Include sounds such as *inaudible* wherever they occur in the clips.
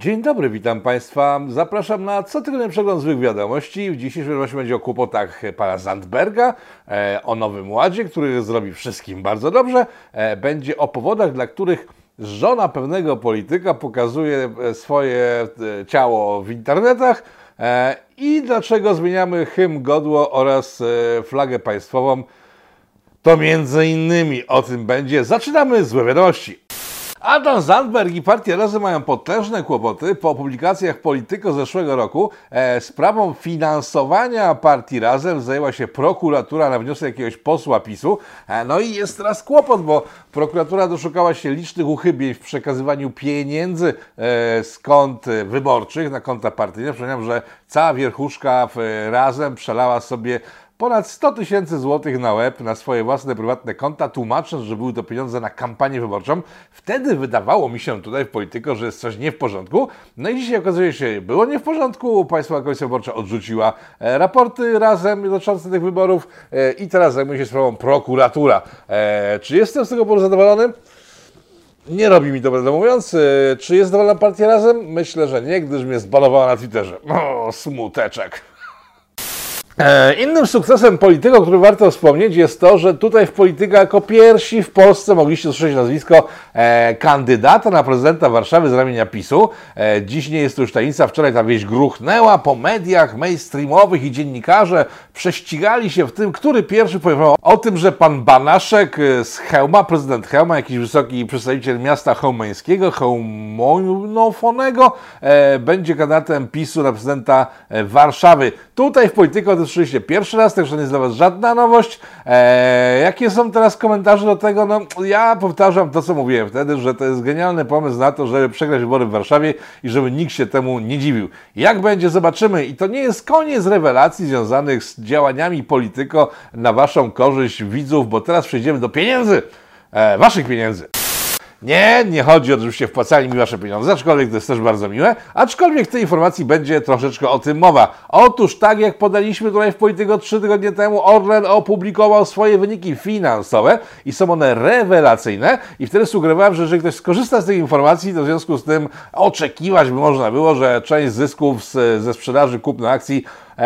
Dzień dobry, witam Państwa. Zapraszam na cotygodniowy przegląd złych wiadomości. W dzisiejszym właśnie będzie o kłopotach pana Zandberga, e, o Nowym Ładzie, który zrobi wszystkim bardzo dobrze. E, będzie o powodach, dla których żona pewnego polityka pokazuje e, swoje ciało w internetach i dlaczego zmieniamy hymn godło oraz flagę państwową. To między innymi o tym będzie. Zaczynamy złe wiadomości. Adam Zandberg i partia Razem mają potężne kłopoty po publikacjach Polityko zeszłego roku. E, sprawą finansowania partii Razem zajęła się prokuratura na wniosek jakiegoś posła PiSu. E, no i jest teraz kłopot, bo prokuratura doszukała się licznych uchybień w przekazywaniu pieniędzy e, z kont wyborczych na konta partyjne. Przypominam, że cała wierchuszka w Razem przelała sobie ponad 100 tysięcy złotych na łeb na swoje własne prywatne konta, tłumacząc, że były to pieniądze na kampanię wyborczą. Wtedy wydawało mi się tutaj w Polityko, że jest coś nie w porządku. No i dzisiaj okazuje się, było nie w porządku. Państwowa Komisja Wyborcza odrzuciła e, raporty razem dotyczące tych wyborów e, i teraz zajmuje się sprawą prokuratura. E, czy jestem z tego powodu zadowolony? Nie robi mi to, będę mówiąc. Czy jest zadowolona partia razem? Myślę, że nie, gdyż mnie zbanowała na Twitterze. O, smuteczek. E, innym sukcesem polityko, który warto wspomnieć, jest to, że tutaj w polityka jako pierwsi w Polsce mogliście usłyszeć nazwisko e, kandydata na prezydenta Warszawy z ramienia PiSu. E, dziś nie jest to już tajemnica, wczoraj ta wieść gruchnęła po mediach mainstreamowych i dziennikarze prześcigali się w tym, który pierwszy poinformował o tym, że pan Banaszek e, z Chełma, prezydent Chełma, jakiś wysoki przedstawiciel miasta chełmeńskiego, chełmonofonego, e, będzie kandydatem PiSu na prezydenta e, Warszawy. Tutaj w polityko to słyszeliście pierwszy raz, także nie jest dla Was żadna nowość. Eee, jakie są teraz komentarze do tego? No, ja powtarzam to, co mówiłem wtedy, że to jest genialny pomysł na to, żeby przegrać wybory w Warszawie i żeby nikt się temu nie dziwił. Jak będzie, zobaczymy. I to nie jest koniec rewelacji związanych z działaniami polityko na Waszą korzyść widzów, bo teraz przejdziemy do pieniędzy, e, Waszych pieniędzy. Nie, nie chodzi o to, żebyście wpłacali mi wasze pieniądze, aczkolwiek to jest też bardzo miłe, aczkolwiek w tej informacji będzie troszeczkę o tym mowa. Otóż tak jak podaliśmy tutaj w Polityko trzy tygodnie temu, Orlen opublikował swoje wyniki finansowe i są one rewelacyjne i wtedy sugerowałem, że jeżeli ktoś skorzysta z tych informacji, to w związku z tym oczekiwać by można było, że część zysków z, ze sprzedaży kupna akcji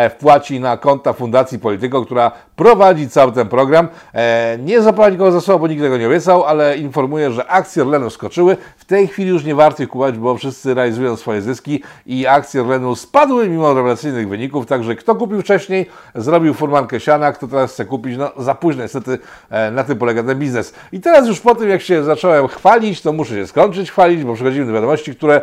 wpłaci na konta Fundacji Polityko, która prowadzi cały ten program. E, nie zapala nikogo za słowo, bo nikt tego nie obiecał, ale informuję, że akcje Orlenu skoczyły. W tej chwili już nie warto ich kupować, bo wszyscy realizują swoje zyski i akcje Orlenu spadły mimo rewelacyjnych wyników, także kto kupił wcześniej, zrobił furmankę siana, kto teraz chce kupić, no za późno niestety e, na tym polega ten biznes. I teraz już po tym, jak się zacząłem chwalić, to muszę się skończyć chwalić, bo przechodzimy do wiadomości, które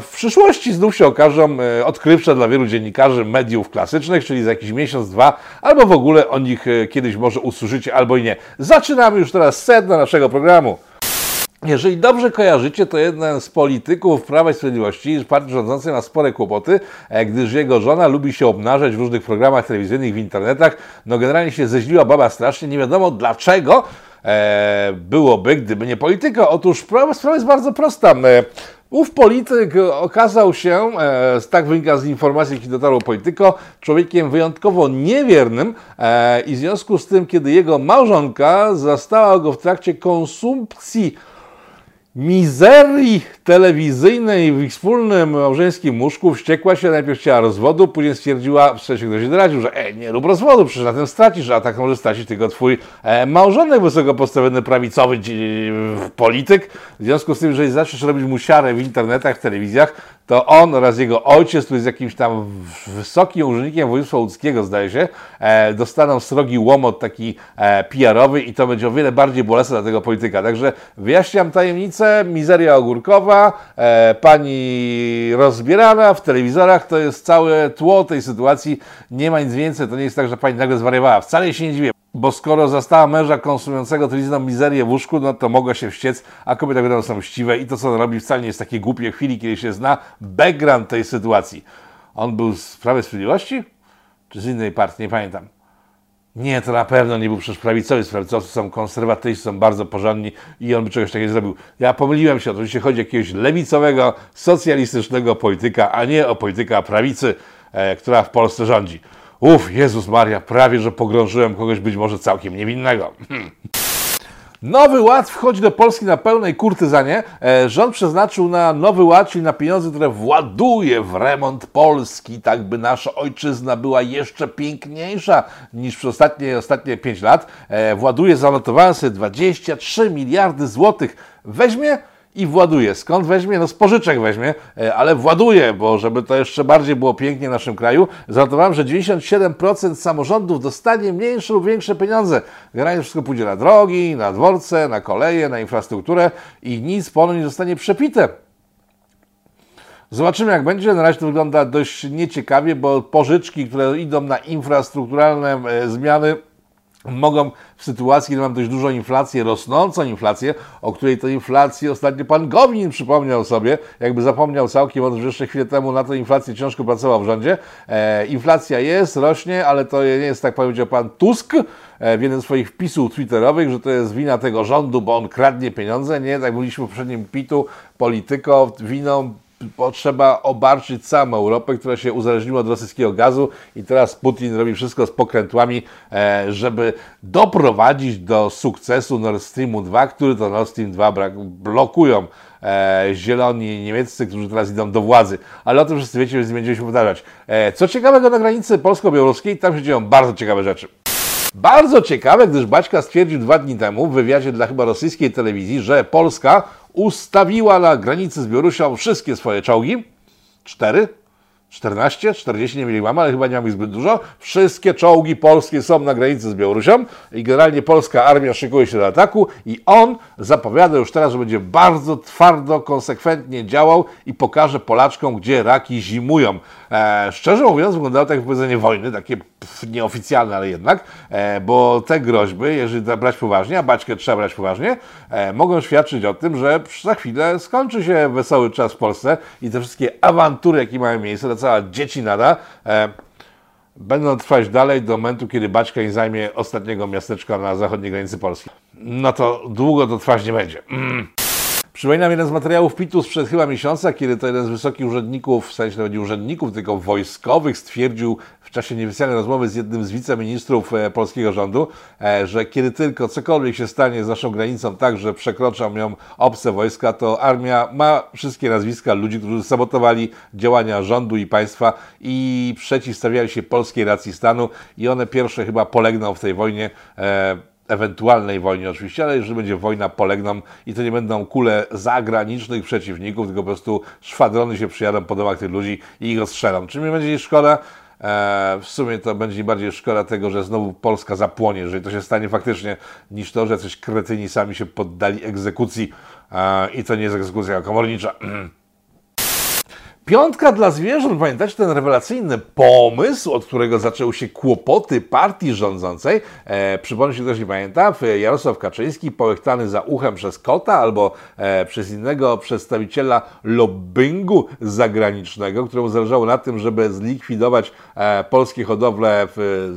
w przyszłości znów się okażą e, odkrywcze dla wielu dziennikarzy mediów klasycznych, czyli za jakiś miesiąc, dwa, albo w ogóle o nich e, kiedyś może usłyszycie, albo i nie. Zaczynamy już teraz sedno naszego programu. Jeżeli dobrze kojarzycie, to jeden z polityków Prawa i Sprawiedliwości, partii rządzącej, ma spore kłopoty, e, gdyż jego żona lubi się obnażać w różnych programach telewizyjnych, w internetach. No generalnie się zeźliła baba strasznie, nie wiadomo dlaczego e, byłoby, gdyby nie polityka. Otóż sprawa, jest bardzo prosta. Ów polityk okazał się, e, tak wynika z informacji, jakie dotarło polityko, człowiekiem wyjątkowo niewiernym e, i w związku z tym, kiedy jego małżonka zastała go w trakcie konsumpcji mizerii telewizyjnej w ich wspólnym małżeńskim łóżku wściekła się, najpierw chciała rozwodu, później stwierdziła, w sensie ktoś doradził, że e, nie rób rozwodu, przecież na tym stracisz, a tak może stracić tylko twój e, małżonek wysoko postawiony prawicowy e, polityk. W związku z tym, jeżeli zaczniesz robić mu siarę w internetach, w telewizjach, to on oraz jego ojciec, który jest jakimś tam wysokim urzędnikiem województwa łódzkiego, zdaje się, e, dostaną srogi łomot taki e, PR-owy i to będzie o wiele bardziej bolesne dla tego polityka. Także wyjaśniam tajemnicę, mizeria ogórkowa, e, pani rozbierana w telewizorach, to jest całe tło tej sytuacji, nie ma nic więcej, to nie jest tak, że pani nagle zwariowała. Wcale się nie dziwię. Bo skoro zastała męża konsumującego telewizyjną mizerię w łóżku, no to mogła się wściec, a kobiety wiadomo są ściwe i to, co on robi, wcale nie jest takie głupie w chwili, kiedy się zna background tej sytuacji. On był z Prawej Sprawiedliwości? Czy z innej partii? Nie pamiętam. Nie, to na pewno nie był przecież prawicowy. Prawicowcy są konserwatyści, są bardzo porządni i on by czegoś takiego zrobił. Ja pomyliłem się, oczywiście chodzi o jakiegoś lewicowego, socjalistycznego polityka, a nie o polityka prawicy, e, która w Polsce rządzi. Uf, Jezus Maria, prawie że pogrążyłem kogoś być może całkiem niewinnego. Hmm. Nowy Ład wchodzi do Polski na pełnej kurtyzanie. E, rząd przeznaczył na Nowy Ład, czyli na pieniądze, które właduje w remont Polski, tak by nasza ojczyzna była jeszcze piękniejsza niż przez ostatnie, ostatnie 5 lat. E, właduje, zanotowałem sobie 23 miliardy złotych. Weźmie i właduje. Skąd weźmie? No z pożyczek weźmie, e, ale właduje, bo żeby to jeszcze bardziej było pięknie w naszym kraju, zanotowałem, że 97% samorządów dostanie mniejsze lub większe pieniądze. Generalnie wszystko pójdzie na drogi, na dworce, na koleje, na infrastrukturę i nic ponoć nie zostanie przepite. Zobaczymy jak będzie. Na razie to wygląda dość nieciekawie, bo pożyczki, które idą na infrastrukturalne e, zmiany, mogą w sytuacji, kiedy mam dość dużą inflację, rosnącą inflację, o której to inflacji ostatnio pan Gowin przypomniał sobie, jakby zapomniał całkiem, on jeszcze chwilę temu na tę inflację ciężko pracował w rządzie. E, inflacja jest, rośnie, ale to nie jest, tak powiedział pan Tusk e, w jednym z swoich wpisów twitterowych, że to jest wina tego rządu, bo on kradnie pieniądze. Nie, tak mówiliśmy w poprzednim pitu, polityko winą potrzeba obarczyć całą Europę, która się uzależniła od rosyjskiego gazu i teraz Putin robi wszystko z pokrętłami, e, żeby doprowadzić do sukcesu Nord Streamu 2, który to Nord Stream 2 blokują e, zieloni niemieccy, którzy teraz idą do władzy. Ale o tym wszyscy wiecie, więc nie będziemy się powtarzać. E, co ciekawego na granicy polsko-białoruskiej, tam się dzieją bardzo ciekawe rzeczy. Bardzo ciekawe, gdyż Baćka stwierdził dwa dni temu w wywiadzie dla chyba rosyjskiej telewizji, że Polska ustawiła na granicy z Białorusią wszystkie swoje czołgi, cztery, 14, 40 nie mieli mamy, ale chyba nie mamy ich zbyt dużo. Wszystkie czołgi polskie są na granicy z Białorusią i generalnie polska armia szykuje się do ataku i on zapowiada już teraz, że będzie bardzo twardo, konsekwentnie działał i pokaże Polaczkom, gdzie raki zimują. E, szczerze mówiąc, wyglądało tak jak powiedzenie wojny, takie nieoficjalne, ale jednak, e, bo te groźby, jeżeli brać poważnie, a baćkę trzeba brać poważnie, e, mogą świadczyć o tym, że za chwilę skończy się wesoły czas w Polsce i te wszystkie awantury, jakie mają miejsce, ta cała dziecinada, e, będą trwać dalej do momentu, kiedy Baćka nie zajmie ostatniego miasteczka na zachodniej granicy Polski. No to długo to trwać nie będzie. Mm. Przypominam jeden z materiałów PIT-u sprzed chyba miesiąca, kiedy to jeden z wysokich urzędników, w sensie nawet nie urzędników, tylko wojskowych, stwierdził w czasie nieoficjalnej rozmowy z jednym z wiceministrów e, polskiego rządu, e, że kiedy tylko cokolwiek się stanie z naszą granicą tak, że przekroczą ją obce wojska, to armia ma wszystkie nazwiska ludzi, którzy sabotowali działania rządu i państwa i przeciwstawiali się polskiej racji stanu i one pierwsze chyba polegną w tej wojnie. Ewentualnej wojnie oczywiście, ale jeżeli będzie wojna, polegną i to nie będą kule zagranicznych przeciwników, tylko po prostu szwadrony się przyjadą po domach tych ludzi i ich ostrzelą. Czy mi będzie szkoda? E, w sumie to będzie bardziej szkoda tego, że znowu Polska zapłonie, jeżeli to się stanie faktycznie, niż to, że coś kretyni sami się poddali egzekucji e, i to nie jest egzekucja komornicza. *clears throat* Piątka dla zwierząt, pamiętacie ten rewelacyjny pomysł, od którego zaczęły się kłopoty partii rządzącej? E, przypomnę się, ktoś nie pamięta, Jarosław Kaczyński połechtany za uchem przez kota albo e, przez innego przedstawiciela lobbingu zagranicznego, któremu zależało na tym, żeby zlikwidować e, polskie hodowle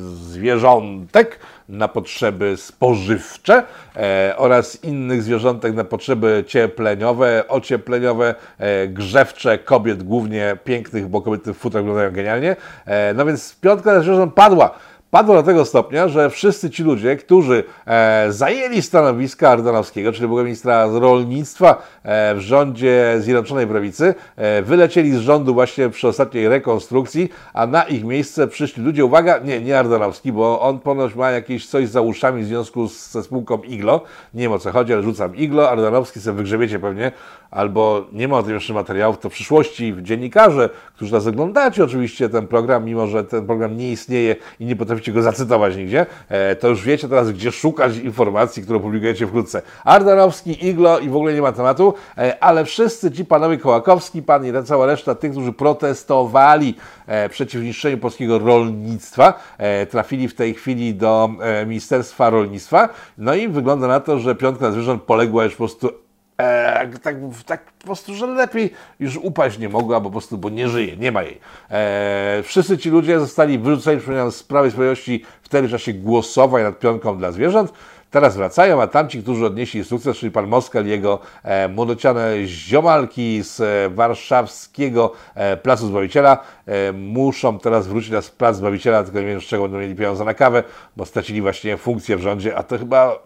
zwierzątek, na potrzeby spożywcze e, oraz innych zwierzątek na potrzeby ciepleniowe, ociepleniowe, e, grzewcze kobiet, głównie pięknych, bo kobiety w futrach wyglądają genialnie. E, no więc piątka zwierząt padła padło do tego stopnia, że wszyscy ci ludzie, którzy e, zajęli stanowiska Ardanowskiego, czyli byłego ministra rolnictwa e, w rządzie Zjednoczonej Prawicy, e, wylecieli z rządu właśnie przy ostatniej rekonstrukcji, a na ich miejsce przyszli ludzie, uwaga, nie, nie Ardanowski, bo on ponoć ma jakieś coś za uszami w związku z, ze spółką Iglo, nie wiem o co chodzi, ale rzucam Iglo, Ardanowski sobie wygrzebiecie pewnie, albo nie ma o tym jeszcze materiałów, to w przyszłości dziennikarze, którzy nas oglądacie oczywiście ten program, mimo że ten program nie istnieje i nie potraficie go zacytować nigdzie, e, to już wiecie teraz, gdzie szukać informacji, które publikujecie wkrótce. Ardanowski, Iglo i w ogóle nie ma tematu, e, ale wszyscy ci panowie Kołakowski, pan i cała reszta tych, którzy protestowali e, przeciw niszczeniu polskiego rolnictwa, trafili w tej chwili do Ministerstwa Rolnictwa, no i wygląda na to, że piątka zwierząt poległa już po prostu E, tak, tak po prostu, że lepiej już upaść nie mogła, bo po prostu, bo nie żyje, nie ma jej. E, wszyscy ci ludzie zostali wyrzuceni z Prawej Sprawiedliwości w czasie głosowań nad pionką dla zwierząt. Teraz wracają, a tamci, którzy odnieśli sukces, czyli pan Moskal jego e, młodociane ziomalki z e, warszawskiego e, Placu Zbawiciela, e, muszą teraz wrócić na Plac Zbawiciela, tylko nie wiem, z czego będą mieli pieniądze na kawę, bo stracili właśnie funkcję w rządzie, a to chyba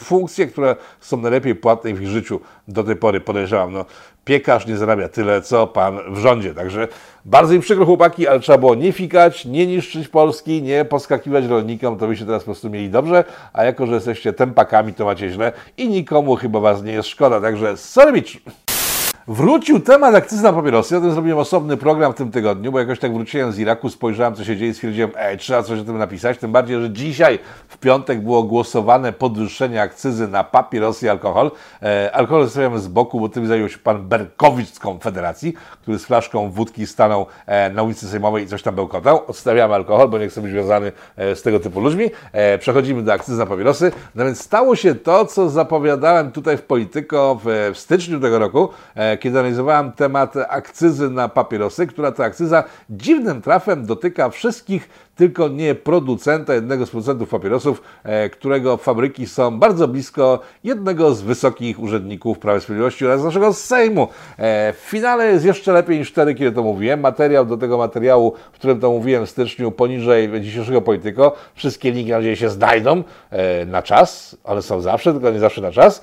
funkcje, które są najlepiej płatne w ich życiu do tej pory, podejrzewam. No, piekarz nie zarabia tyle, co pan w rządzie. Także bardzo mi przykro chłopaki, ale trzeba było nie fikać, nie niszczyć Polski, nie poskakiwać rolnikom, to byście teraz po prostu mieli dobrze, a jako, że jesteście tempakami, to macie źle i nikomu chyba was nie jest szkoda. Także sorry bitch. Wrócił temat akcyzy na papierosy. Ja tym zrobiłem osobny program w tym tygodniu, bo jakoś tak wróciłem z Iraku, spojrzałem, co się dzieje i stwierdziłem, ej, trzeba coś o tym napisać. Tym bardziej, że dzisiaj, w piątek, było głosowane podwyższenie akcyzy na papierosy i alkohol. E, alkohol zostawiamy z boku, bo tym zajął się pan Berkowicz z Konfederacji, który z flaszką wódki stanął e, na ulicy Sejmowej i coś tam bełkotał. Odstawiamy alkohol, bo nie chcę być związany e, z tego typu ludźmi. E, przechodzimy do akcyzy na papierosy. No więc stało się to, co zapowiadałem tutaj w Polityko w, w styczniu tego roku, e, kiedy analizowałem temat akcyzy na papierosy, która to akcyza dziwnym trafem dotyka wszystkich tylko nie producenta, jednego z producentów papierosów, e, którego fabryki są bardzo blisko jednego z wysokich urzędników Prawa i Sprawiedliwości oraz naszego Sejmu. E, w finale jest jeszcze lepiej niż wtedy, kiedy to mówiłem. Materiał do tego materiału, w którym to mówiłem w styczniu, poniżej dzisiejszego Polityko. Wszystkie linki na razie się znajdą e, na czas, one są zawsze, tylko nie zawsze na czas.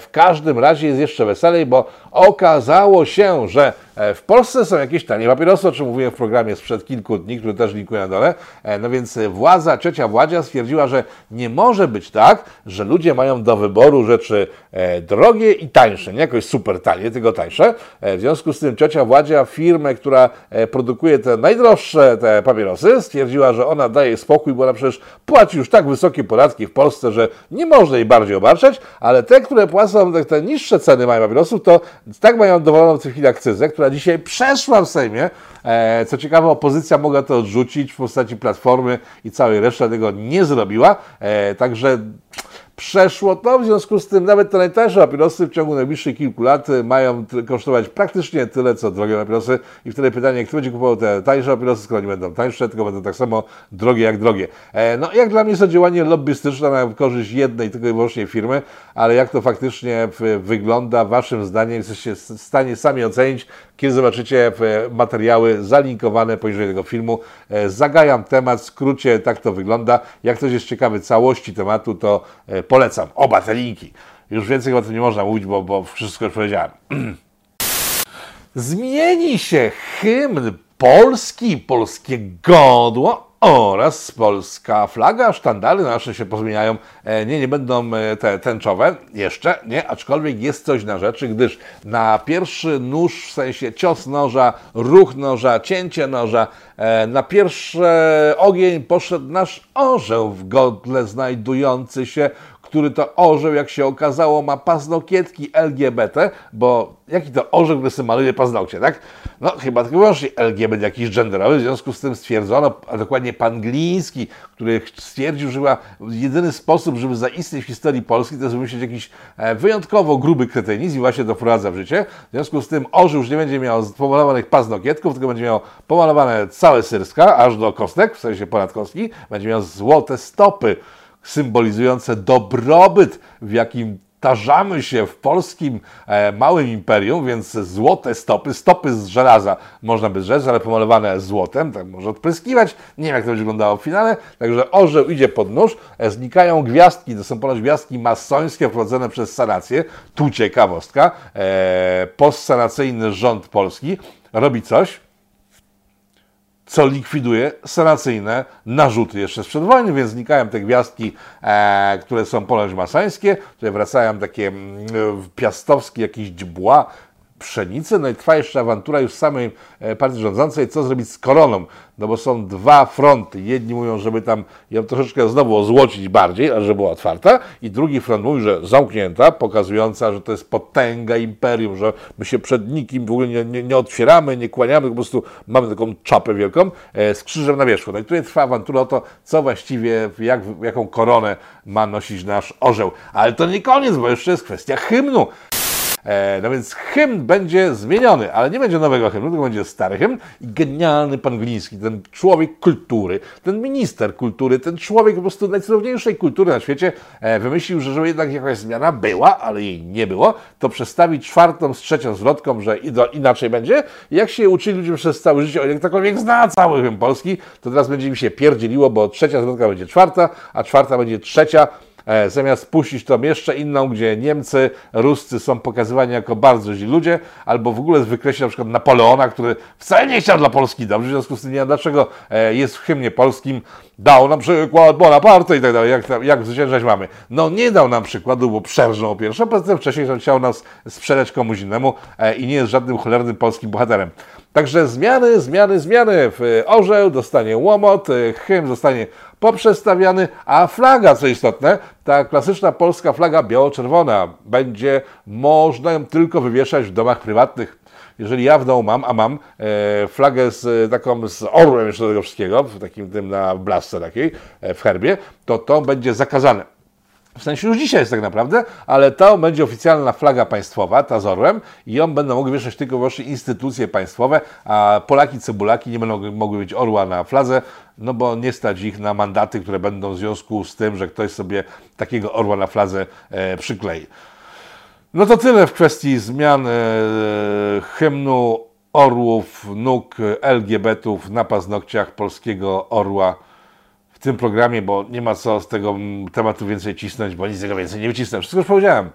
W każdym razie jest jeszcze weselej, bo okazało się, że w Polsce są jakieś tanie papierosy, o czym mówiłem w programie sprzed kilku dni, który też linkuję na dole. E, no więc władza, trzecia władzia stwierdziła, że nie może być tak, że ludzie mają do wyboru rzeczy e, drogie i tańsze, nie jakoś super tanie, tylko tańsze. E, w związku z tym trzecia władzia firmę, która produkuje te najdroższe te papierosy, stwierdziła, że ona daje spokój, bo ona przecież płaci już tak wysokie podatki w Polsce, że nie można jej bardziej obarczać, ale te, które płacą te, te niższe ceny mają papierosów, to tak mają dowoloną w tej chwili akcyzę, która dzisiaj przeszła w Sejmie. Co ciekawe, opozycja mogła to odrzucić w postaci Platformy i całej reszty tego nie zrobiła. E, także przeszło to, w związku z tym nawet te najtańsze papierosy w ciągu najbliższych kilku lat e, mają kosztować praktycznie tyle, co drogie papierosy i wtedy pytanie, kto będzie kupował te tańsze papierosy, skoro nie będą tańsze, tylko będą tak samo drogie jak drogie. E, no jak dla mnie jest to działanie lobbystyczne na korzyść jednej tylko i wyłącznie firmy, ale jak to faktycznie wygląda waszym zdaniem, jesteście w stanie sami ocenić, kiedy zobaczycie materiały zalinkowane poniżej tego filmu. E, zagajam temat, w skrócie tak to wygląda. Jak ktoś jest ciekawy całości tematu, to polecam oba te linki. Już więcej o tym nie można mówić, bo, bo wszystko już powiedziałem. *clears throat* Zmieni się hymn polski, polskie godło oraz polska flaga, sztandary nasze się pozmieniają. E, nie, nie będą e, te tęczowe jeszcze, nie, aczkolwiek jest coś na rzeczy, gdyż na pierwszy nóż, w sensie cios noża, ruch noża, cięcie noża, e, na pierwszy ogień poszedł nasz orzeł w godle znajdujący się który to orzeł, jak się okazało, ma paznokietki LGBT, bo jaki to orzeł, który sobie maluje paznokcie, tak? No chyba tylko wyłącznie LGBT jakiś genderowy, w związku z tym stwierdzono, a dokładnie pan Gliński, który stwierdził, że jedyny sposób, żeby zaistnieć w historii Polski, to jest wymyślić jakiś e, wyjątkowo gruby kretynizm i właśnie to wprowadza w życie. W związku z tym orzeł już nie będzie miał pomalowanych paznokietków, tylko będzie miał pomalowane całe syrska, aż do kostek, w sensie ponad kostki, będzie miał złote stopy, symbolizujące dobrobyt, w jakim tarzamy się w polskim e, małym imperium, więc złote stopy, stopy z żelaza można by rzec, ale pomalowane złotem, tak może odpryskiwać. Nie wiem, jak to będzie wyglądało w finale. Także orzeł idzie pod nóż, e, znikają gwiazdki, to są ponoć gwiazdki masońskie wprowadzone przez sanację. Tu ciekawostka. E, postsanacyjny rząd polski robi coś, co likwiduje sanacyjne narzuty jeszcze sprzed wojny, więc znikają te gwiazdki, e, które są ponoć masańskie, wracają takie mm, piastowskie jakieś dźbła, pszenicy. No i trwa jeszcze awantura już samej e, partii rządzącej, co zrobić z koroną. No bo są dwa fronty. Jedni mówią, żeby tam ją troszeczkę znowu ozłocić bardziej, żeby była otwarta. I drugi front mówi, że zamknięta, pokazująca, że to jest potęga imperium, że my się przed nikim w ogóle nie, nie, nie otwieramy, nie kłaniamy, po prostu mamy taką czapę wielką e, z krzyżem na wierzchu. No i tutaj trwa awantura o to, co właściwie, jak, jaką koronę ma nosić nasz orzeł. Ale to nie koniec, bo jeszcze jest kwestia hymnu. E, no więc hymn będzie zmieniony, ale nie będzie nowego hymnu, tylko będzie stary hymn i genialny pan Gliński, ten człowiek kultury, ten minister kultury, ten człowiek po prostu najcudowniejszej kultury na świecie e, wymyślił, że żeby jednak jakaś zmiana była, ale jej nie było, to przestawi czwartą z trzecią zwrotką, że inaczej będzie. jak się uczyli ludzie przez całe życie, o jak ktokolwiek zna cały hymn polski, to teraz będzie mi się pierdzieliło, bo trzecia zwrotka będzie czwarta, a czwarta będzie trzecia, zamiast puścić tą jeszcze inną, gdzie Niemcy, Ruscy są pokazywani jako bardzo źli ludzie, albo w ogóle wykreślić na przykład Napoleona, który wcale nie chciał dla Polski dobrze, w związku z tym nie wiem dlaczego e, jest w hymnie polskim, dał nam przykład Bonaparte i tak dalej, jak, jak zwyciężać mamy. No nie dał nam przykładu, bo przerżnął pierwsze, poza wcześniej chciał nas sprzedać komuś innemu e, i nie jest żadnym cholernym polskim bohaterem. Także zmiany, zmiany, zmiany. Orzeł dostanie łomot, e, hymn zostanie poprzestawiany, a flaga, co istotne, ta klasyczna polska flaga biało-czerwona, będzie można ją tylko wywieszać w domach prywatnych. Jeżeli ja w domu mam, a mam e, flagę z taką z orłem jeszcze do tego wszystkiego, w takim tym na blasce takiej, e, w herbie, to to będzie zakazane. W sensie już dzisiaj jest tak naprawdę, ale to będzie oficjalna flaga państwowa, ta z orłem i ją będą mogły wieszać tylko właśnie instytucje państwowe, a Polaki, cebulaki nie będą mogły mieć orła na fladze, no bo nie stać ich na mandaty, które będą w związku z tym, że ktoś sobie takiego orła na fladze e, przyklei. No to tyle w kwestii zmian e, hymnu orłów, nóg, LGBT-ów na paznokciach polskiego orła w tym programie, bo nie ma co z tego tematu więcej cisnąć, bo nic z tego więcej nie wycisnę. Wszystko już powiedziałem.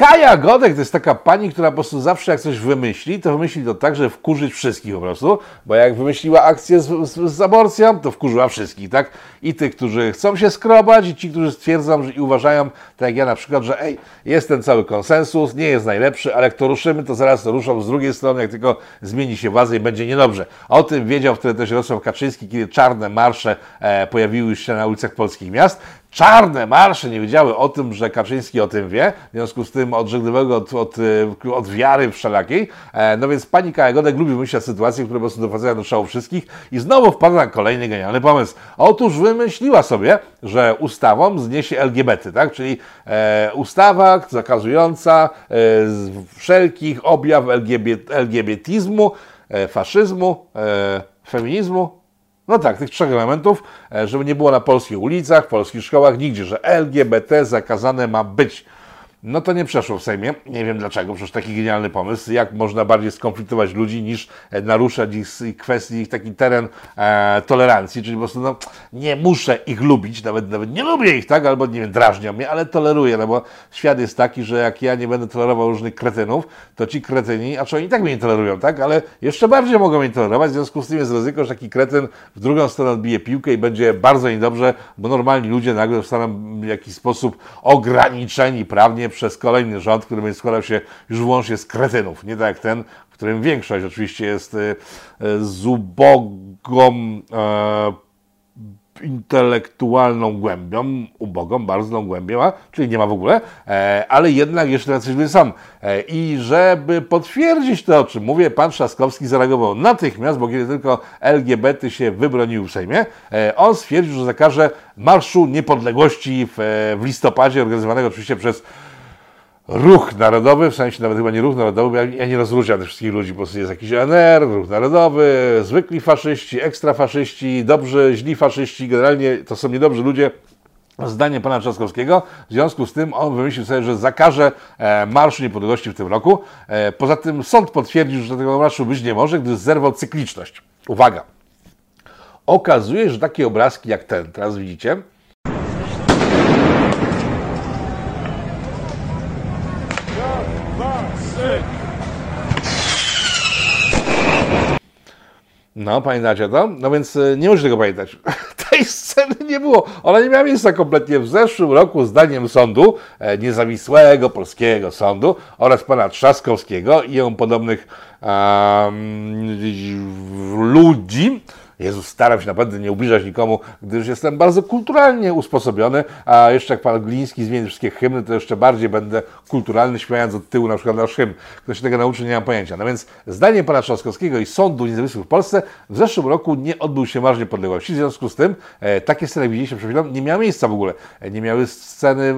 Kaja Godek to jest taka pani, która po prostu zawsze jak coś wymyśli, to wymyśli to tak, że wkurzyć wszystkich po prostu, bo jak wymyśliła akcję z, z, z aborcją, to wkurzyła wszystkich, tak? I tych, którzy chcą się skrobać i ci, którzy stwierdzą że, i uważają, tak jak ja na przykład, że ej, jest ten cały konsensus, nie jest najlepszy, ale jak to ruszymy, to zaraz to ruszą z drugiej strony, jak tylko zmieni się władza i będzie niedobrze. O tym wiedział wtedy też Jarosław Kaczyński, kiedy czarne marsze e, pojawiły się na ulicach polskich miast, czarne marsze nie wiedziały o tym, że Kaczyński o tym wie, w związku z tym odżegnywego od, od, e, od wiary wszelakiej. E, no więc pani Kajagodek lubi wymyślać sytuacje, które po prostu doprowadzają do szału wszystkich i znowu wpada na kolejny genialny pomysł. Otóż wymyśliła sobie, że ustawą zniesie LGBT, tak? czyli e, ustawa zakazująca e, wszelkich objaw LGBT, LGBTizmu, e, faszyzmu, e, feminizmu, no tak, tych trzech elementów, e, żeby nie było na polskich ulicach, polskich szkołach, nigdzie, że LGBT zakazane ma być. No to nie przeszło w Sejmie. Nie wiem dlaczego, przecież taki genialny pomysł. Jak można bardziej skonfliktować ludzi niż e, naruszać ich kwestii, ich taki teren e, tolerancji, czyli po prostu no, nie muszę ich lubić, nawet, nawet nie lubię ich, tak, albo nie wiem, drażnią mnie, ale toleruję, no bo świat jest taki, że jak ja nie będę tolerował różnych kretynów, to ci kretyni, a czy oni tak mnie nie tolerują, tak, ale jeszcze bardziej mogą mnie tolerować, w związku z tym jest ryzyko, że taki kretyn w drugą stronę odbije piłkę i będzie bardzo niedobrze, bo normalni ludzie nagle zostaną w jakiś sposób ograniczeni prawnie przez kolejny rząd, który będzie składał się już wyłącznie z kretynów, nie tak jak ten, w którym większość oczywiście jest e, z ubogą e, intelektualną głębią, ubogą, bardzo głębią, a, czyli nie ma w ogóle, e, ale jednak jeszcze jacyś ludzie są. E, I żeby potwierdzić to, o czym mówię, pan Trzaskowski zareagował natychmiast, bo kiedy tylko LGBT się wybronił w Sejmie, e, on stwierdził, że zakaże Marszu Niepodległości w, w listopadzie, organizowanego oczywiście przez ruch narodowy, w sensie nawet chyba nie ruch narodowy, bo ja, ja nie rozróżniam tych wszystkich ludzi, bo jest jakiś NR, ruch narodowy, zwykli faszyści, ekstrafaszyści, dobrzy, źli faszyści, generalnie to są niedobrzy ludzie, zdanie pana Trzaskowskiego. W związku z tym on wymyślił sobie, że zakaże e, Marszu Niepodległości w tym roku. E, poza tym sąd potwierdził, że tego marszu być nie może, gdyż zerwał cykliczność. Uwaga! Okazuje się, że takie obrazki jak ten, teraz widzicie, No, pamiętacie to? No więc e, nie możecie tego pamiętać. *laughs* Tej sceny nie było. Ona nie miała miejsca kompletnie w zeszłym roku zdaniem sądu, e, niezawisłego polskiego sądu oraz pana Trzaskowskiego i ją podobnych um, ludzi, Jezus, staram się naprawdę nie ubliżać nikomu, gdyż jestem bardzo kulturalnie usposobiony, a jeszcze jak pan Gliński zmieni wszystkie hymny, to jeszcze bardziej będę kulturalny, śmiając od tyłu na przykład nasz hymn. Kto się tego nauczy, nie mam pojęcia. No więc zdaniem pana Trzaskowskiego i Sądu Niezawisłych w Polsce w zeszłym roku nie odbył się Marsz Niepodległości. W związku z tym e, takie sceny, jak widzieliście przed chwilą, nie miały miejsca w ogóle. E, nie miały sceny e,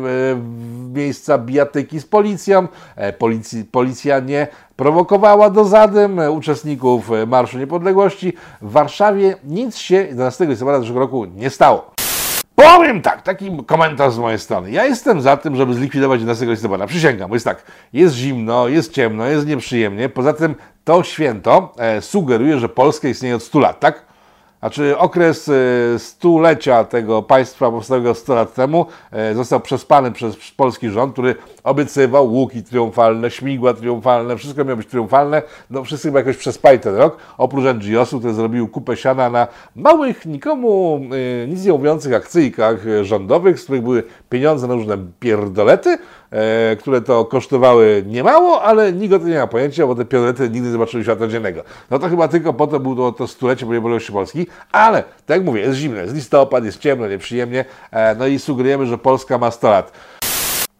miejsca bijatyki z policją. E, policji, nie prowokowała do zadym uczestników Marszu Niepodległości. W Warszawie nic się 11 listopada zeszłego roku nie stało. Powiem tak, taki komentarz z mojej strony. Ja jestem za tym, żeby zlikwidować 11 listopada. Przysięgam, bo jest tak, jest zimno, jest ciemno, jest nieprzyjemnie. Poza tym to święto e, sugeruje, że Polska istnieje od 100 lat, tak? Znaczy okres e, stulecia tego państwa powstałego 100 lat temu e, został przespany przez polski rząd, który obiecywał łuki triumfalne, śmigła triumfalne, wszystko miało być triumfalne. No wszyscy chyba jakoś przespali ten rok, oprócz NGO-su, który zrobił kupę siana na małych, nikomu e, nic nie mówiących akcyjkach rządowych, z których były pieniądze na różne pierdolety, e, które to kosztowały niemało, ale nikt o tym nie ma pojęcia, bo te pierdolety nigdy nie zobaczyły światła dziennego. No to chyba tylko po to było to stulecie niepodległości Polski, ale tak jak mówię, jest zimno, jest listopad, jest ciemno, nieprzyjemnie, e, no i sugerujemy, że Polska ma 100 lat.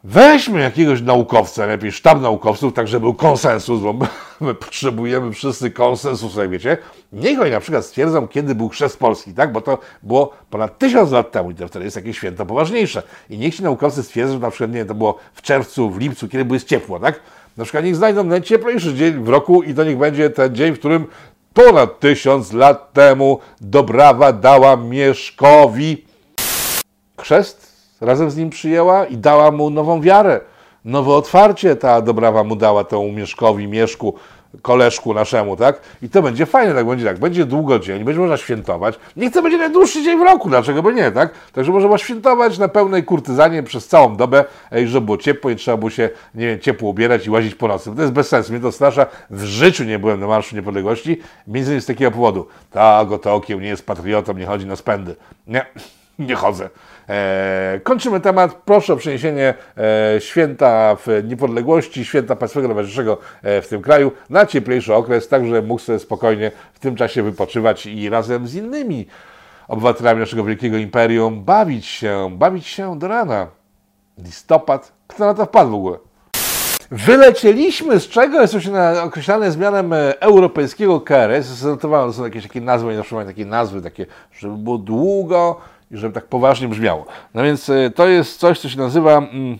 Weźmy jakiegoś naukowca, lepiej sztab naukowców, tak żeby był konsensus, bo my, *laughs* my potrzebujemy wszyscy konsensusu, jak wiecie. Niech oni na przykład stwierdzą, kiedy był chrzest Polski, tak? Bo to było ponad tysiąc lat temu i to wtedy jest jakieś święto poważniejsze. I niech ci naukowcy stwierdzą, że na przykład, nie to było w czerwcu, w lipcu, kiedy było ciepło, tak? Na przykład niech znajdą najcieplejszy dzień w roku i to niech będzie ten dzień, w którym ponad tysiąc lat temu Dobrawa dała Mieszkowi chrzest, razem z nim przyjęła i dała mu nową wiarę, nowe otwarcie ta Dobrawa mu dała temu Mieszkowi, Mieszku, koleżku naszemu, tak? I to będzie fajne, tak będzie tak. Będzie długo dzień, będzie można świętować. Niech to będzie najdłuższy dzień w roku, dlaczego by nie, tak? Także można świętować na pełnej kurtyzanie przez całą dobę, i żeby było ciepło i trzeba było się, nie wiem, ciepło ubierać i łazić po nocy. To jest bez sensu, mnie to strasza. W życiu nie byłem na Marszu Niepodległości, między innymi z takiego powodu. Tak, oto okiem nie jest patriotą, nie chodzi na spędy. Nie, nie chodzę. E, kończymy temat. Proszę o przeniesienie e, święta w niepodległości, święta państwowego najważniejszego e, w tym kraju na cieplejszy okres, tak że mógł sobie spokojnie w tym czasie wypoczywać i razem z innymi obywatelami naszego wielkiego imperium bawić się, bawić się do rana. Listopad. Kto na to wpadł w ogóle? Wylecieliśmy z czego jest to określane z mianem e, europejskiego KRS. Zanotowałem, są jakieś takie nazwy, nie takie nazwy, takie, żeby było długo, żeby tak poważnie brzmiało. No więc e, to jest coś, co się nazywa. Mm,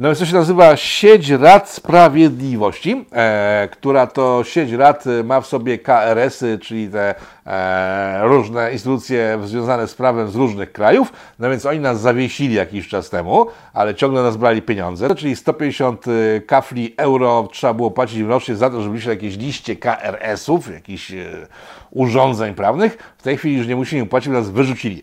no to się nazywa Sieć Rad Sprawiedliwości, e, która to sieć rad ma w sobie KRS-y, czyli te e, różne instytucje związane z prawem z różnych krajów. No więc oni nas zawiesili jakiś czas temu, ale ciągle nas brali pieniądze, czyli 150 e, kafli euro trzeba było płacić rocznie za to, żeby liczyć jakieś liście KRS-ów, jakichś e, urządzeń prawnych. W tej chwili już nie musimy płacić, nas wyrzucili.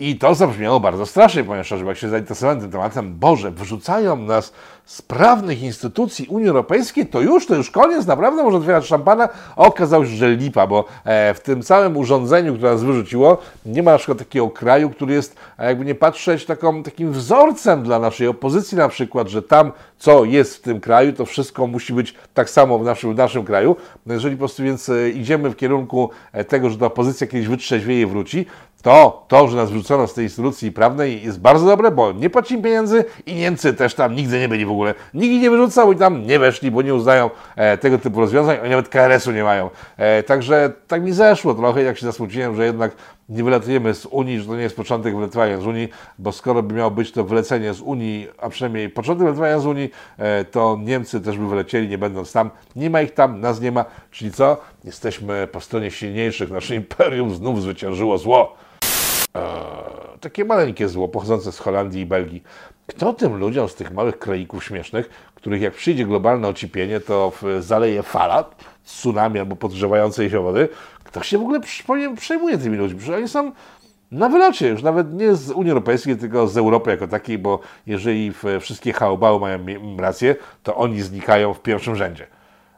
I to zabrzmiało bardzo strasznie, ponieważ jak się zainteresowałem tym tematem, Boże, wyrzucają nas z prawnych instytucji Unii Europejskiej, to już, to już koniec, naprawdę może otwierać szampana. Okazało się, że lipa, bo e, w tym całym urządzeniu, które nas wyrzuciło, nie ma na przykład takiego kraju, który jest, jakby nie patrzeć, taką, takim wzorcem dla naszej opozycji na przykład, że tam, co jest w tym kraju, to wszystko musi być tak samo w naszym, w naszym kraju. No jeżeli po prostu więc e, idziemy w kierunku e, tego, że ta opozycja kiedyś wytrzeźwieje i wróci, to, to, że nas wrzucono z tej instytucji prawnej jest bardzo dobre, bo nie płacimy pieniędzy i Niemcy też tam nigdy nie byli w ogóle. Nikt nie wyrzucał i tam nie weszli, bo nie uznają e, tego typu rozwiązań, oni nawet KRS-u nie mają. E, także tak mi zeszło trochę, jak się zasmuciłem, że jednak nie wylatujemy z Unii, że to nie jest początek wylatywania z Unii, bo skoro by miało być to wylecenie z Unii, a przynajmniej początek wylatywania z Unii, e, to Niemcy też by wylecieli, nie będąc tam. Nie ma ich tam, nas nie ma, czyli co? Jesteśmy po stronie silniejszych, nasze imperium znów zwyciężyło zło. Eee, takie maleńkie zło pochodzące z Holandii i Belgii. Kto tym ludziom z tych małych kraików śmiesznych, których jak przyjdzie globalne ociepienie, to zaleje fala, tsunami albo podgrzewającej się wody, kto się w ogóle przejmuje tymi ludźmi? Przecież oni są na wylocie, już nawet nie z Unii Europejskiej, tylko z Europy jako takiej, bo jeżeli wszystkie chaobały mają rację, to oni znikają w pierwszym rzędzie.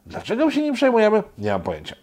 Dlaczego się nim przejmujemy? Nie mam pojęcia.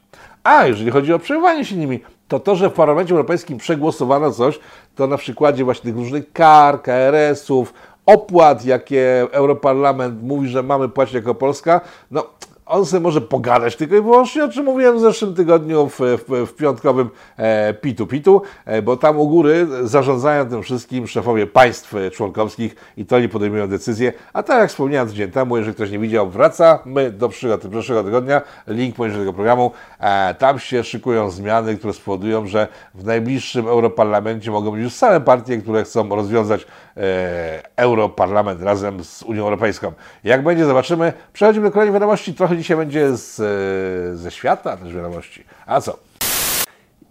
A jeżeli chodzi o przejmowanie się nimi, to to, że w Parlamencie Europejskim przegłosowano coś, to na przykładzie właśnie tych różnych kar, KRS-ów, opłat, jakie Europarlament mówi, że mamy płacić jako Polska, no on sobie może pogadać tylko i wyłącznie, o czym mówiłem w zeszłym tygodniu w, w, w piątkowym e, Pitu Pitu, e, bo tam u góry zarządzają tym wszystkim szefowie państw członkowskich i to oni podejmują decyzje. A tak jak wspomniałem tydzień temu, jeżeli ktoś nie widział, wracamy do przyszłego, przyszłego tygodnia, link poniżej tego programu. E, tam się szykują zmiany, które spowodują, że w najbliższym Europarlamencie mogą być już same partie, które chcą rozwiązać e, Europarlament razem z Unią Europejską. Jak będzie, zobaczymy. Przechodzimy do kolejnej wiadomości. Trochę dzisiaj będzie z, e, ze świata też wiadomości. A co?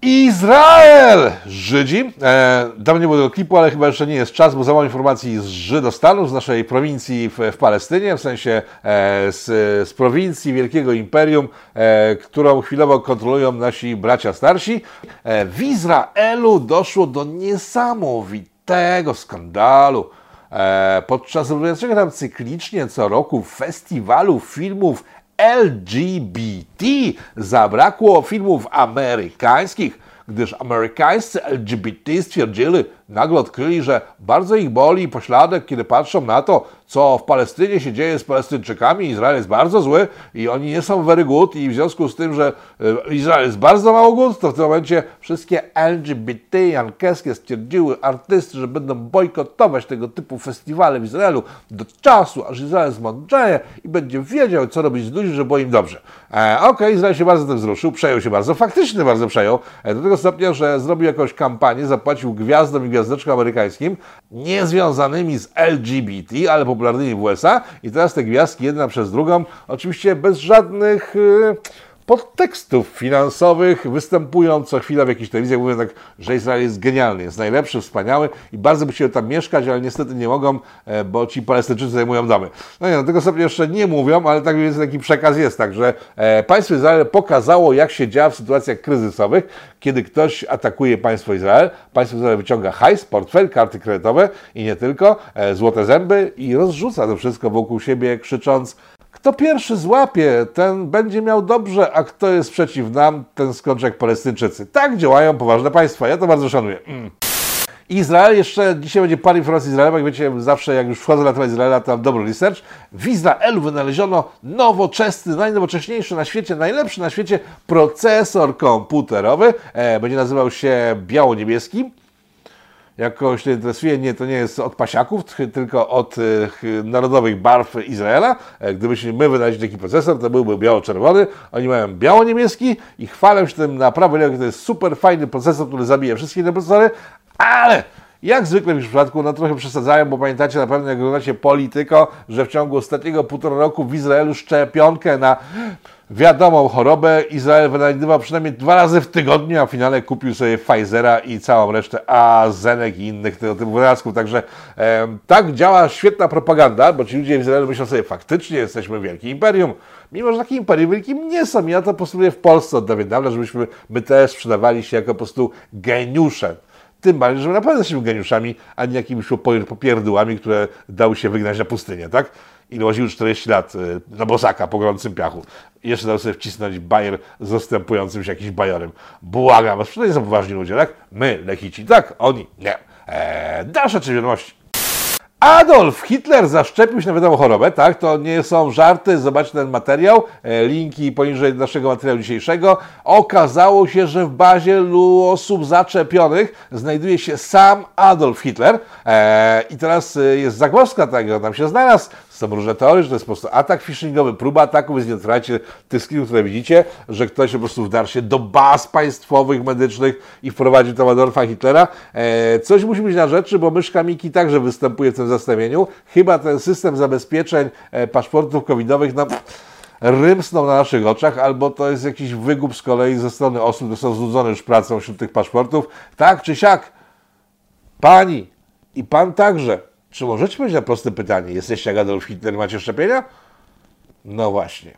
Izrael! Żydzi. E, dawno nie było tego klipu, ale chyba jeszcze nie jest czas, bo za mało informacji z Żydostanu, z naszej prowincji w, w Palestynie, w sensie e, z, z prowincji Wielkiego Imperium, e, którą chwilowo kontrolują nasi bracia starsi. E, w Izraelu doszło do niesamowitego skandalu. E, podczas odbywającego tam cyklicznie co roku festiwalu filmów LGBT zabrakło filmów amerykańskich, gdyż amerykańscy LGBT stwierdzili, nagle odkryli, że bardzo ich boli pośladek, kiedy patrzą na to, co w Palestynie się dzieje z Palestyńczykami. Izrael jest bardzo zły i oni nie są very good i w związku z tym, że e, Izrael jest bardzo mało good, to w tym momencie wszystkie LGBT jankeskie stwierdziły artysty, że będą bojkotować tego typu festiwale w Izraelu do czasu, aż Izrael zmądrzeje i będzie wiedział, co robić z ludźmi, żeby było im dobrze. E, Okej, okay, Izrael się bardzo tym wzruszył, przejął się bardzo, faktycznie bardzo przejął, e, do tego stopnia, że zrobił jakąś kampanię, zapłacił gwiazdom i gwiazdeczkom amerykańskim, niezwiązanymi z LGBT, ale popularnymi w USA i teraz te gwiazdki jedna przez drugą, oczywiście bez żadnych... Yy, podtekstów finansowych występują co chwila w jakichś telewizjach, mówią tak, że Izrael jest genialny, jest najlepszy, wspaniały i bardzo by chcieli tam mieszkać, ale niestety nie mogą, e, bo ci Palestyńczycy zajmują domy. No nie, no tego sobie jeszcze nie mówią, ale tak więc taki przekaz jest, także e, państwo Izrael pokazało, jak się działa w sytuacjach kryzysowych, kiedy ktoś atakuje państwo Izrael, państwo Izrael wyciąga hajs, portfel, karty kredytowe i nie tylko, e, złote zęby i rozrzuca to wszystko wokół siebie, krzycząc kto pierwszy złapie, ten będzie miał dobrze, a kto jest przeciw nam, ten skończy jak Palestyńczycy. Tak działają poważne państwa. Ja to bardzo szanuję. Mm. Izrael, jeszcze dzisiaj będzie parę informacji z Izraela, jak wiecie, zawsze jak już wchodzę na temat Izraela, to mam dobry research. W Izraelu wynaleziono nowoczesny, najnowocześniejszy na świecie, najlepszy na świecie procesor komputerowy. E, będzie nazywał się biało-niebieski jakoś się interesuje, nie, to nie jest od pasiaków, tylko od y, narodowych barw Izraela. E, gdybyśmy my wynaleźli taki procesor, to byłby biało-czerwony. Oni mają biało-niebieski i chwalę się tym naprawdę, to jest super fajny procesor, który zabija wszystkie inne procesory, ale jak zwykle w przypadku, no trochę przesadzają, bo pamiętacie na pewno, jak oglądacie Polityko, że w ciągu ostatniego półtora roku w Izraelu szczepionkę na wiadomą chorobę Izrael wynajdował przynajmniej dwa razy w tygodniu, a w finale kupił sobie Pfizera i całą resztę AZenek i innych tego typu wynalazków. Także e, tak działa świetna propaganda, bo ci ludzie w Izraelu myślą sobie, faktycznie jesteśmy wielkim imperium, mimo że takim imperium wielkim nie są. Ja to postuluję w Polsce od dawna, żebyśmy my też sprzedawali się jako po prostu geniusze. Tym bardziej, że my naprawdę jesteśmy geniuszami, a nie jakimiś popierdółami, które dały się wygnać na pustynię, tak? I łaził 40 lat na y, bosaka po gorącym piachu. I jeszcze dał sobie wcisnąć bajer z zastępującym się jakimś bajorem. Błagam was, to nie są poważni ludzie, tak? My, lechici, tak? Oni, nie. Eee, dalsze trzy wiadomości. Adolf Hitler zaszczepił się na wiadomą chorobę, tak? To nie są żarty, zobaczcie ten materiał, e, linki poniżej naszego materiału dzisiejszego. Okazało się, że w bazie osób zaczepionych znajduje się sam Adolf Hitler e, i teraz e, jest zagłoska tego, tam się znalazł. Są różne teorie, że to jest po prostu atak phishingowy, próba ataku, więc nie otwierajcie tych screenów, które widzicie, że ktoś po prostu wdarł się do baz państwowych, medycznych i wprowadził tam Adolfa Hitlera. coś musi być na rzeczy, bo myszka Miki także występuje w tym zestawieniu. Chyba ten system zabezpieczeń e, paszportów covidowych nam rymsnął na naszych oczach, albo to jest jakiś wygup z kolei ze strony osób, które są znudzone już pracą wśród tych paszportów. Tak czy siak, pani i pan także, czy możecie powiedzieć na proste pytanie, jesteście jak Adolf Hitler, macie szczepienia? No właśnie.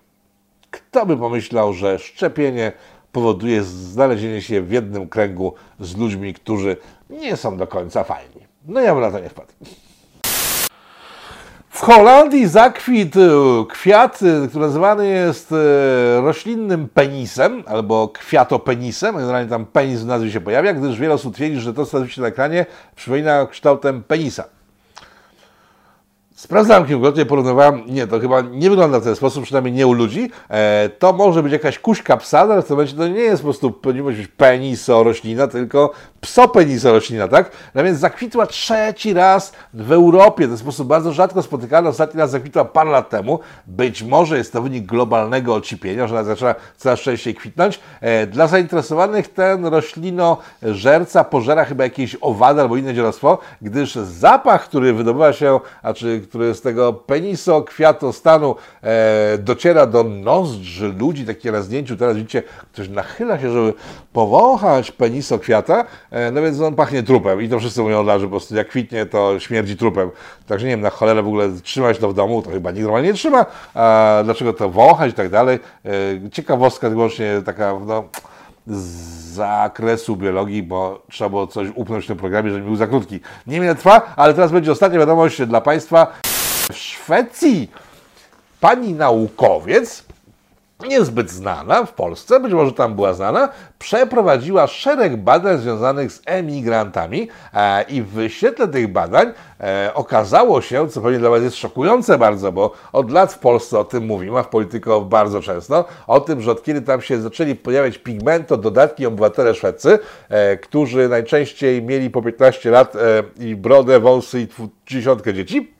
Kto by pomyślał, że szczepienie powoduje znalezienie się w jednym kręgu z ludźmi, którzy nie są do końca fajni. No ja bym na to nie wpadł. W Holandii zakwitł kwiat, który nazywany jest e, roślinnym penisem albo kwiatopenisem. Generalnie tam penis w nazwie się pojawia, gdyż wiele osób twierdzi, że to, co widzicie na ekranie, przypomina kształtem penisa. Sprawdzałem kilkukrotnie, porównywałem, nie, to chyba nie wygląda w ten sposób, przynajmniej nie u ludzi. E, to może być jakaś kuśka psa, ale w tym momencie to nie jest po prostu, nie może być peniso roślina, tylko psopeniso roślina, tak? No więc zakwitła trzeci raz w Europie, to jest sposób bardzo rzadko spotykany, ostatni raz zakwitła parę lat temu. Być może jest to wynik globalnego ocipienia, że ona zaczęła coraz częściej kwitnąć. E, dla zainteresowanych ten roślino-żerca pożera chyba jakieś owady albo inne dzielostwo, gdyż zapach, który wydobywa się, a czy który z tego peniso kwiatostanu e, dociera do nozdrzy ludzi, takie na zdjęciu teraz widzicie, ktoś nachyla się, żeby powąchać peniso kwiata, e, no więc on pachnie trupem i to wszyscy mówią, że po prostu jak kwitnie, to śmierdzi trupem. Także nie wiem, na cholerę w ogóle trzymać to w domu, to chyba nikt normalnie nie trzyma, a dlaczego to wąchać i tak dalej. E, ciekawostka wyłącznie taka, no z zakresu biologii, bo trzeba było coś upnąć w tym programie, żeby był za krótki. Nie wiem, trwa, ale teraz będzie ostatnia wiadomość dla Państwa. W Szwecji pani naukowiec niezbyt znana w Polsce, być może tam była znana, przeprowadziła szereg badań związanych z emigrantami e, i w świetle tych badań e, okazało się, co pewnie dla Was jest szokujące bardzo, bo od lat w Polsce o tym mówimy, a w polityko bardzo często, o tym, że od kiedy tam się zaczęli pojawiać pigmento, dodatki obywatele szwedzcy, e, którzy najczęściej mieli po 15 lat i brodę, wąsy i dziesiątkę dzieci,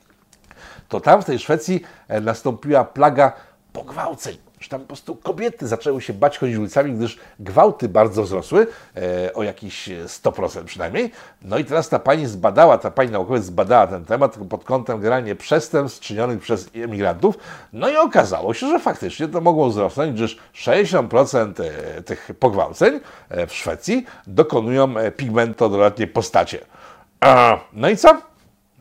to tam w tej Szwecji nastąpiła plaga pogwałceń tam po prostu kobiety zaczęły się bać chodzić ulicami, gdyż gwałty bardzo wzrosły, e, o jakiś 100% przynajmniej. No i teraz ta pani zbadała, ta pani naukowiec zbadała ten temat pod kątem generalnie przestępstw czynionych przez emigrantów. No i okazało się, że faktycznie to mogło wzrosnąć, gdyż 60% e, tych pogwałceń e, w Szwecji dokonują e, pigmentododatnie postacie. No i co?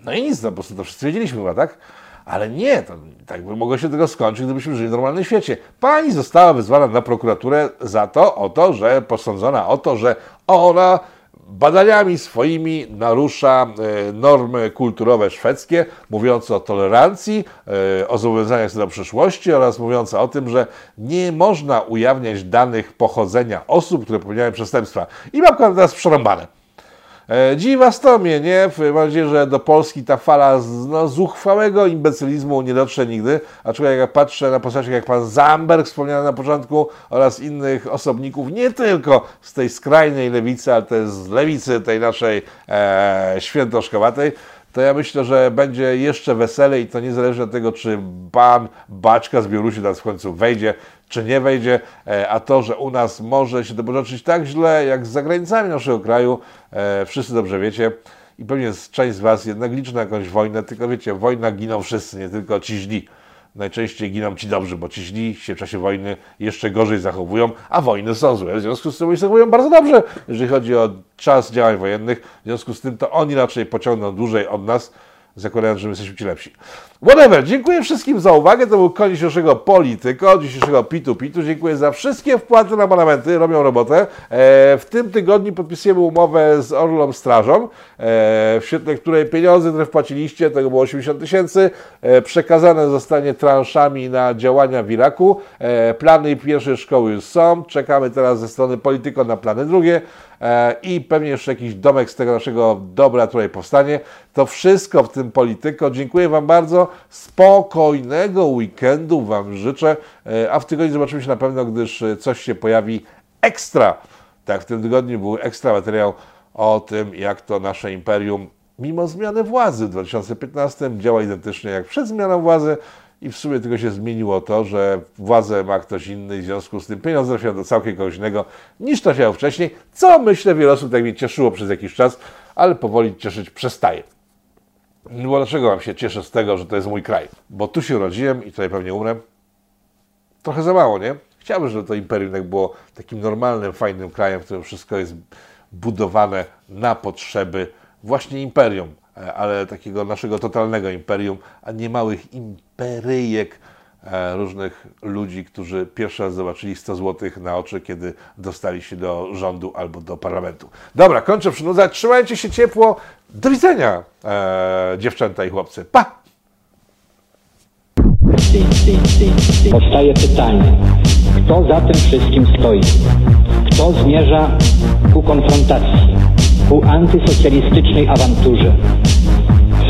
No i nic, no po prostu to wszyscy wiedzieliśmy chyba, tak? Ale nie, to tak by mogło się tego skończyć, gdybyśmy żyli w normalnym świecie. Pani została wezwana na prokuraturę za to, o to, że posądzona o to, że ona badaniami swoimi narusza e, normy kulturowe szwedzkie, mówiące o tolerancji, e, o zobowiązaniach do przyszłości oraz mówiące o tym, że nie można ujawniać danych pochodzenia osób, które popełniają przestępstwa. I mam teraz przerąbane. E, dziwa stomie, nie? Mam nadzieję, że do Polski ta fala no, zuchwałego imbecylizmu nie dotrze nigdy. Aczkolwiek jak patrzę na postaci jak pan Zamberg wspomniany na początku oraz innych osobników, nie tylko z tej skrajnej lewicy, ale też z lewicy tej naszej e, świętoszkowatej, to ja myślę, że będzie jeszcze weselej i to niezależnie od tego, czy pan Baczka z Białorusi teraz w końcu wejdzie, czy nie wejdzie, e, a to, że u nas może się to potoczyć tak źle, jak za granicami naszego kraju, e, wszyscy dobrze wiecie. I pewnie część z Was jednak liczy na jakąś wojnę, tylko wiecie, wojna giną wszyscy, nie tylko ci źli najczęściej giną ci dobrzy, bo ci źli się w czasie wojny jeszcze gorzej zachowują, a wojny są złe. W związku z tym oni zachowują bardzo dobrze, jeżeli chodzi o czas działań wojennych. W związku z tym to oni raczej pociągną dłużej od nas, zakładając, że my jesteśmy ci lepsi. Whatever, dziękuję wszystkim za uwagę. To był koniec dzisiejszego Polityko, dzisiejszego Pitu Pitu. Dziękuję za wszystkie wpłaty na abonamenty, robią robotę. E, w tym tygodniu podpisujemy umowę z Orlą Strażą, e, w świetle której pieniądze, które wpłaciliście, tego było 80 tysięcy, e, przekazane zostanie transzami na działania w Iraku. Plany pierwszej szkoły już są. Czekamy teraz ze strony Polityko na plany drugie. I pewnie jeszcze jakiś domek z tego naszego dobra tutaj powstanie. To wszystko w tym Polityko. Dziękuję Wam bardzo. Spokojnego weekendu Wam życzę, e, a w tygodniu zobaczymy się na pewno, gdyż e, coś się pojawi ekstra. Tak, w tym tygodniu był ekstra materiał o tym, jak to nasze imperium, mimo zmiany władzy w 2015, działa identycznie jak przed zmianą władzy i w sumie tylko się zmieniło to, że władzę ma ktoś inny, w związku z tym pieniądze trafiają do całkiem kogoś innego niż trafiało wcześniej, co myślę wiele osób tak mnie cieszyło przez jakiś czas, ale powoli cieszyć przestaje. No dlaczego mam się cieszę z tego, że to jest mój kraj? Bo tu się urodziłem i tutaj pewnie umrę. Trochę za mało, nie? Chciałbym, żeby to imperium tak było takim normalnym, fajnym krajem, w którym wszystko jest budowane na potrzeby właśnie imperium E, ale takiego naszego totalnego imperium, a nie małych imperyjek różnych ludzi, którzy pierwszy raz zobaczyli 100 zł na oczy, kiedy dostali się do rządu albo do parlamentu. Dobra, kończę przynudzać. Trzymajcie się ciepło. Do widzenia, e, dziewczęta i chłopcy. Pa! Powstaje pytanie, kto za tym wszystkim stoi? Kto zmierza ku konfrontacji? ku antysocjalistycznej awanturze.